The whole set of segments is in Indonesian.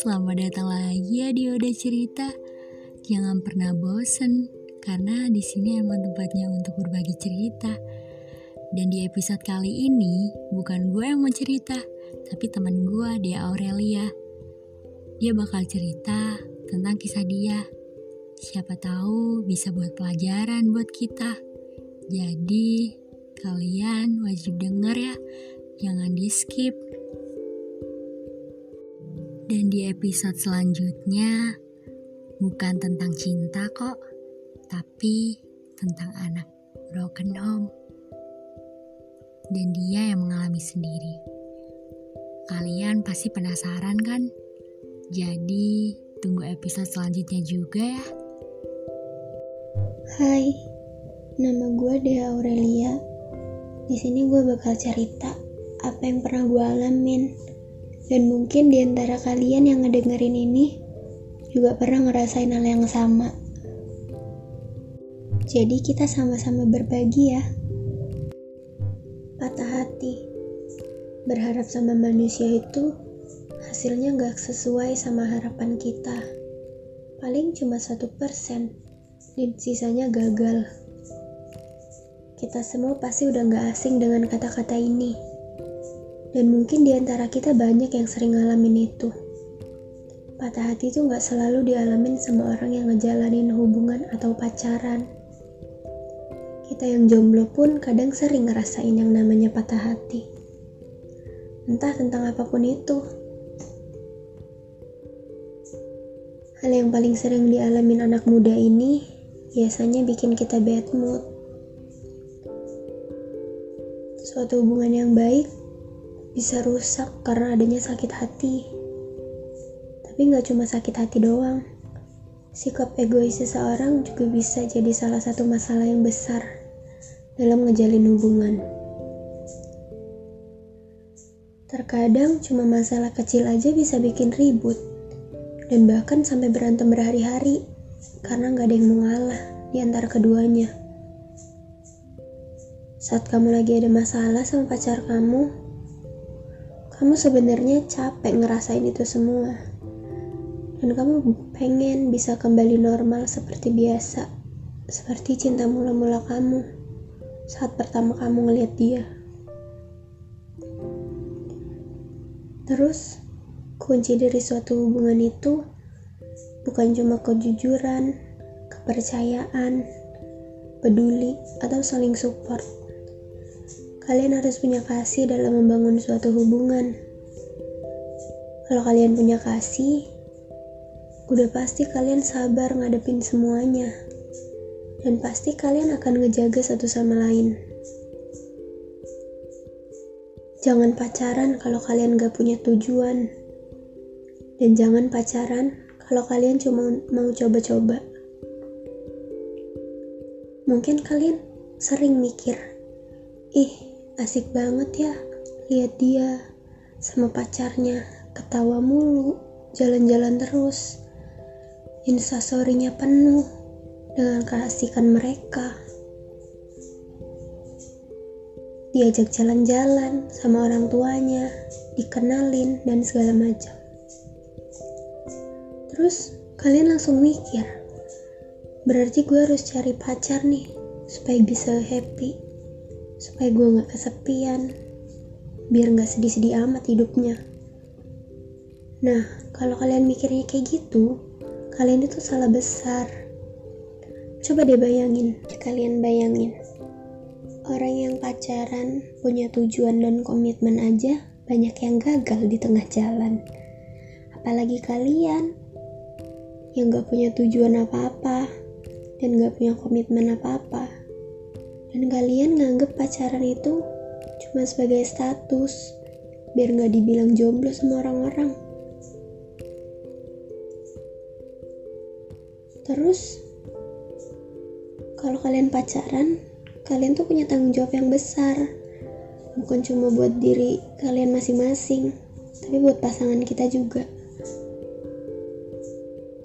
selamat datang lagi ya di Oda Cerita. Jangan pernah bosen, karena di sini emang tempatnya untuk berbagi cerita. Dan di episode kali ini, bukan gue yang mau cerita, tapi teman gue, Dia Aurelia. Dia bakal cerita tentang kisah dia. Siapa tahu bisa buat pelajaran buat kita. Jadi, kalian wajib denger ya, jangan di skip. Dan di episode selanjutnya, bukan tentang cinta kok, tapi tentang anak broken home. Dan dia yang mengalami sendiri. Kalian pasti penasaran kan? Jadi, tunggu episode selanjutnya juga ya. Hai, nama gue Dea Aurelia. Di sini gue bakal cerita apa yang pernah gue alamin dan mungkin di antara kalian yang ngedengerin ini juga pernah ngerasain hal yang sama. Jadi kita sama-sama berbagi ya. Patah hati. Berharap sama manusia itu hasilnya gak sesuai sama harapan kita. Paling cuma satu persen, dan sisanya gagal. Kita semua pasti udah gak asing dengan kata-kata ini dan mungkin di antara kita banyak yang sering ngalamin itu. Patah hati itu gak selalu dialamin sama orang yang ngejalanin hubungan atau pacaran. Kita yang jomblo pun kadang sering ngerasain yang namanya patah hati. Entah tentang apa pun itu. Hal yang paling sering dialamin anak muda ini biasanya bikin kita bad mood. Suatu hubungan yang baik bisa rusak karena adanya sakit hati. Tapi nggak cuma sakit hati doang. Sikap egois seseorang juga bisa jadi salah satu masalah yang besar dalam ngejalin hubungan. Terkadang cuma masalah kecil aja bisa bikin ribut dan bahkan sampai berantem berhari-hari karena nggak ada yang mau ngalah di antara keduanya. Saat kamu lagi ada masalah sama pacar kamu, kamu sebenarnya capek ngerasain itu semua. Dan kamu pengen bisa kembali normal seperti biasa. Seperti cinta mula-mula kamu saat pertama kamu ngeliat dia. Terus, kunci dari suatu hubungan itu bukan cuma kejujuran, kepercayaan, peduli, atau saling support Kalian harus punya kasih dalam membangun suatu hubungan. Kalau kalian punya kasih, udah pasti kalian sabar ngadepin semuanya. Dan pasti kalian akan ngejaga satu sama lain. Jangan pacaran kalau kalian gak punya tujuan. Dan jangan pacaran kalau kalian cuma mau coba-coba. Mungkin kalian sering mikir, ih Asik banget ya lihat dia sama pacarnya ketawa mulu, jalan-jalan terus. Instastorynya penuh dengan keasikan mereka. Diajak jalan-jalan sama orang tuanya, dikenalin dan segala macam. Terus kalian langsung mikir, berarti gue harus cari pacar nih supaya bisa happy supaya gue gak kesepian. Biar gak sedih-sedih amat hidupnya. Nah kalau kalian mikirnya kayak gitu kalian itu salah besar. Coba deh bayangin kalian bayangin. Orang yang pacaran punya tujuan dan komitmen aja banyak yang gagal di tengah jalan. Apalagi kalian yang gak punya tujuan apa-apa dan gak punya komitmen apa-apa dan kalian nganggep pacaran itu cuma sebagai status biar nggak dibilang jomblo sama orang-orang. Terus kalau kalian pacaran kalian tuh punya tanggung jawab yang besar. Bukan cuma buat diri kalian masing-masing tapi buat pasangan kita juga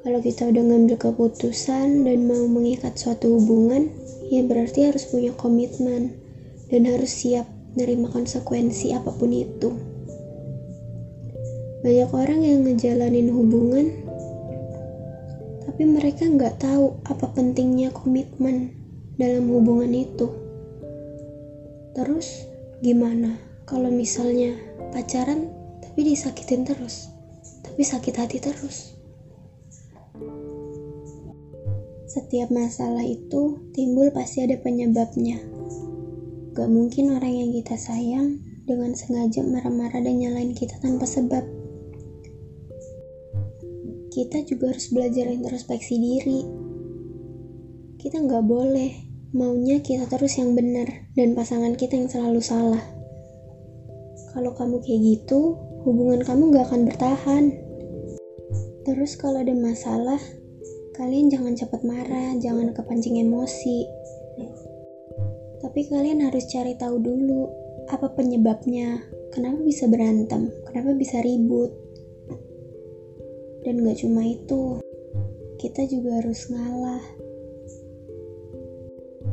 kalau kita udah ngambil keputusan dan mau mengikat suatu hubungan ya berarti harus punya komitmen dan harus siap menerima konsekuensi apa pun itu. banyak orang yang ngejalanin hubungan tapi mereka nggak tahu apa pentingnya komitmen dalam hubungan itu terus gimana kalau misalnya pacaran tapi disakitin terus tapi sakit hati terus setiap masalah itu timbul pasti ada penyebabnya gak mungkin orang yang kita sayang dengan sengaja marah-marah dan nyalain kita tanpa sebab kita juga harus belajar introspeksi diri. Kita nggak boleh maunya kita terus yang benar dan pasangan kita yang selalu salah. Kalau kamu kayak gitu, hubungan kamu nggak akan bertahan. Terus kalau ada masalah, kalian jangan cepat marah, jangan kepancing emosi. Tapi kalian harus cari tahu dulu apa penyebabnya, kenapa bisa berantem, kenapa bisa ribut dan gak cuma itu, kita juga harus ngalah.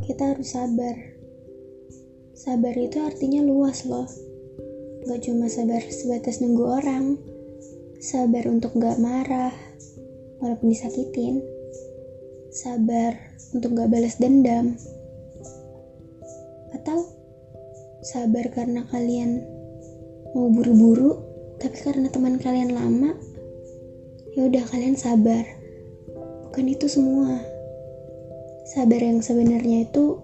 Kita harus sabar. Sabar itu artinya luas loh. Gak cuma sabar sebatas nunggu orang. Sabar untuk gak marah, walaupun disakitin. Sabar untuk gak balas dendam. Atau sabar karena kalian mau buru-buru, tapi karena teman kalian lama, ya udah kalian sabar. Bukan itu semua. Sabar yang sebenarnya itu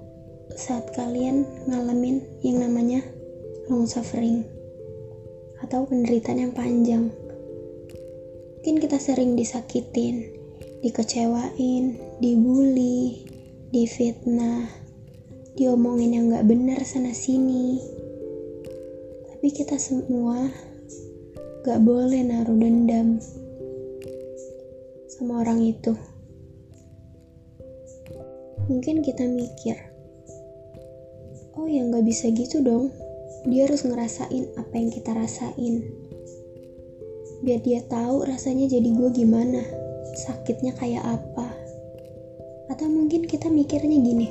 saat kalian ngalamin yang namanya long suffering atau penderitaan yang panjang. Mungkin kita sering disakitin dikecewain dibully difitnah diomongin yang gak benar sana sini tapi kita semua gak boleh naruh dendam sama orang itu. Mungkin kita mikir, oh ya nggak bisa gitu dong. Dia harus ngerasain apa yang kita rasain. Biar dia tahu rasanya jadi gue gimana, sakitnya kayak apa. Atau mungkin kita mikirnya gini,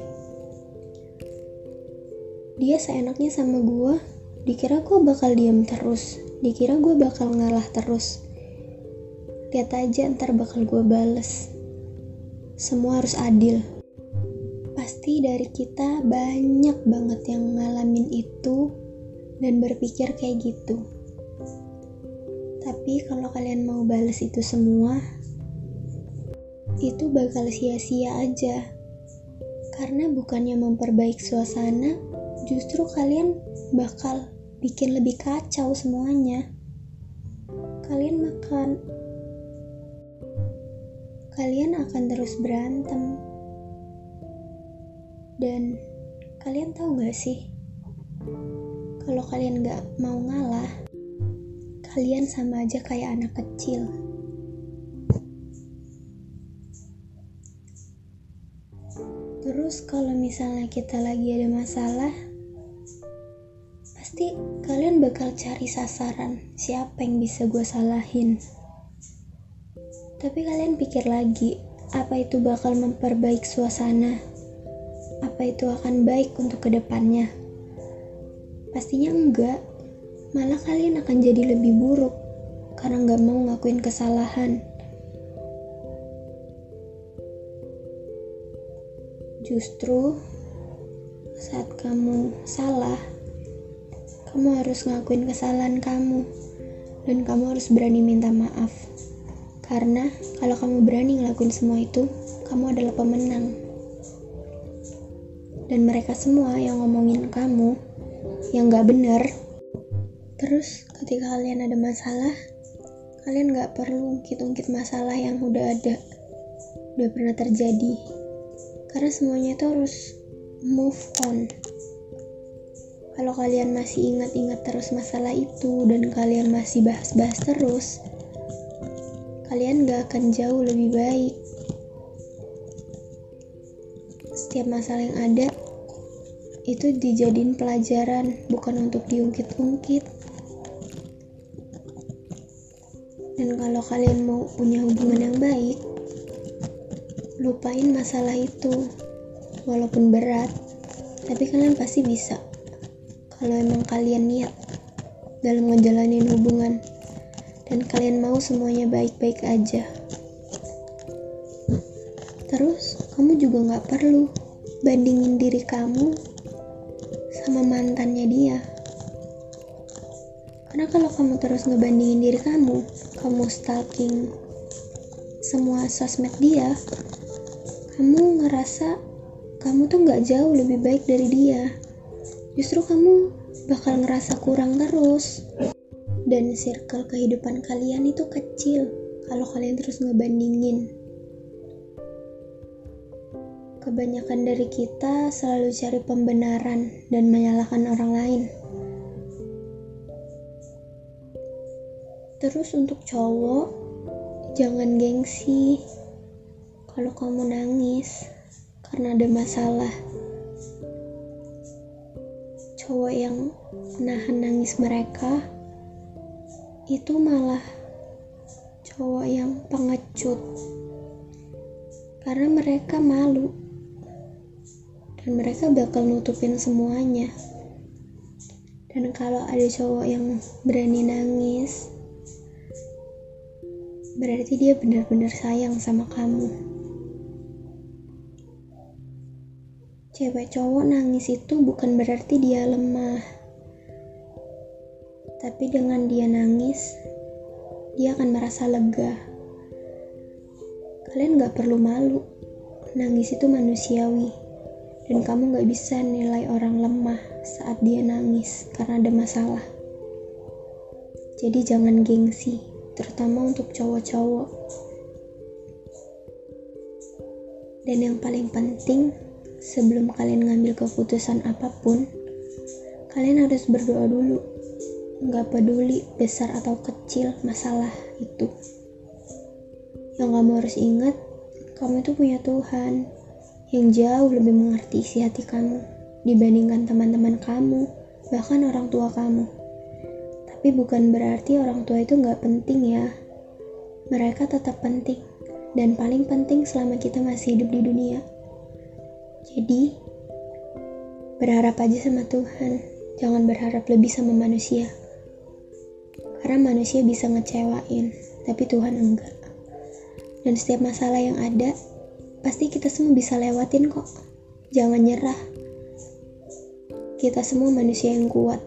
dia seenaknya sama gue, dikira gue bakal diam terus, dikira gue bakal ngalah terus Lihat aja ntar bakal gue bales. Semua harus adil. Pasti dari kita banyak banget yang ngalamin itu dan berpikir kayak gitu. Tapi kalau kalian mau bales itu semua, itu bakal sia-sia aja. Karena bukannya memperbaik suasana, justru kalian bakal bikin lebih kacau semuanya. Kalian makan kalian akan terus berantem. Dan kalian tahu gak sih, kalau kalian gak mau ngalah, kalian sama aja kayak anak kecil. Terus kalau misalnya kita lagi ada masalah, pasti kalian bakal cari sasaran siapa yang bisa gue salahin. Tapi kalian pikir lagi, apa itu bakal memperbaik suasana? Apa itu akan baik untuk ke depannya? Pastinya enggak. Malah kalian akan jadi lebih buruk karena nggak mau ngakuin kesalahan. Justru saat kamu salah, kamu harus ngakuin kesalahan kamu dan kamu harus berani minta maaf. Karena kalau kamu berani ngelakuin semua itu, kamu adalah pemenang. Dan mereka semua yang ngomongin kamu, yang gak bener, terus ketika kalian ada masalah, kalian gak perlu ungkit-ungkit masalah yang udah ada, udah pernah terjadi. Karena semuanya itu harus move on. Kalau kalian masih ingat-ingat terus masalah itu dan kalian masih bahas-bahas terus, kalian gak akan jauh lebih baik. Setiap masalah yang ada itu dijadiin pelajaran, bukan untuk diungkit-ungkit. Dan kalau kalian mau punya hubungan yang baik, lupain masalah itu. Walaupun berat, tapi kalian pasti bisa. Kalau emang kalian niat dalam ngejalanin hubungan dan kalian mau semuanya baik-baik aja. Terus, kamu juga gak perlu bandingin diri kamu sama mantannya dia. Karena kalau kamu terus ngebandingin diri kamu, kamu stalking semua sosmed dia, kamu ngerasa kamu tuh gak jauh lebih baik dari dia. Justru kamu bakal ngerasa kurang terus. Dan circle kehidupan kalian itu kecil kalau kalian terus ngebandingin. Kebanyakan dari kita selalu cari pembenaran dan menyalahkan orang lain. Terus untuk cowok, jangan gengsi kalau kamu nangis karena ada masalah. Cowok yang nahan nangis mereka itu malah cowok yang pengecut. Karena mereka malu. Dan mereka bakal nutupin semuanya. Dan kalau ada cowok yang berani nangis berarti dia benar-benar sayang sama kamu Cewek cowok nangis itu bukan berarti dia lemah. Tapi dengan dia nangis, dia akan merasa lega. Kalian gak perlu malu. Nangis itu manusiawi. Dan kamu gak bisa nilai orang lemah saat dia nangis karena ada masalah. Jadi jangan gengsi, terutama untuk cowok-cowok. Dan yang paling penting, sebelum kalian ngambil keputusan apa pun, kalian harus berdoa dulu. Nggak peduli besar atau kecil masalah itu. Yang kamu harus ingat, kamu itu punya Tuhan yang jauh lebih mengerti isi hati kamu dibandingkan teman-teman kamu, bahkan orang tua kamu. Tapi bukan berarti orang tua itu nggak penting ya. Mereka tetap penting dan paling penting selama kita masih hidup di dunia. Jadi, berharap aja sama Tuhan, jangan berharap lebih sama manusia. Karena manusia bisa ngecewain, tapi Tuhan enggak. Dan setiap masalah yang ada, pasti kita semua bisa lewatin kok. Jangan nyerah. Kita semua manusia yang kuat.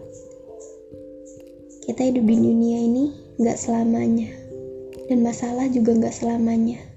Kita hidup di dunia ini nggak selamanya. Dan masalah juga nggak selamanya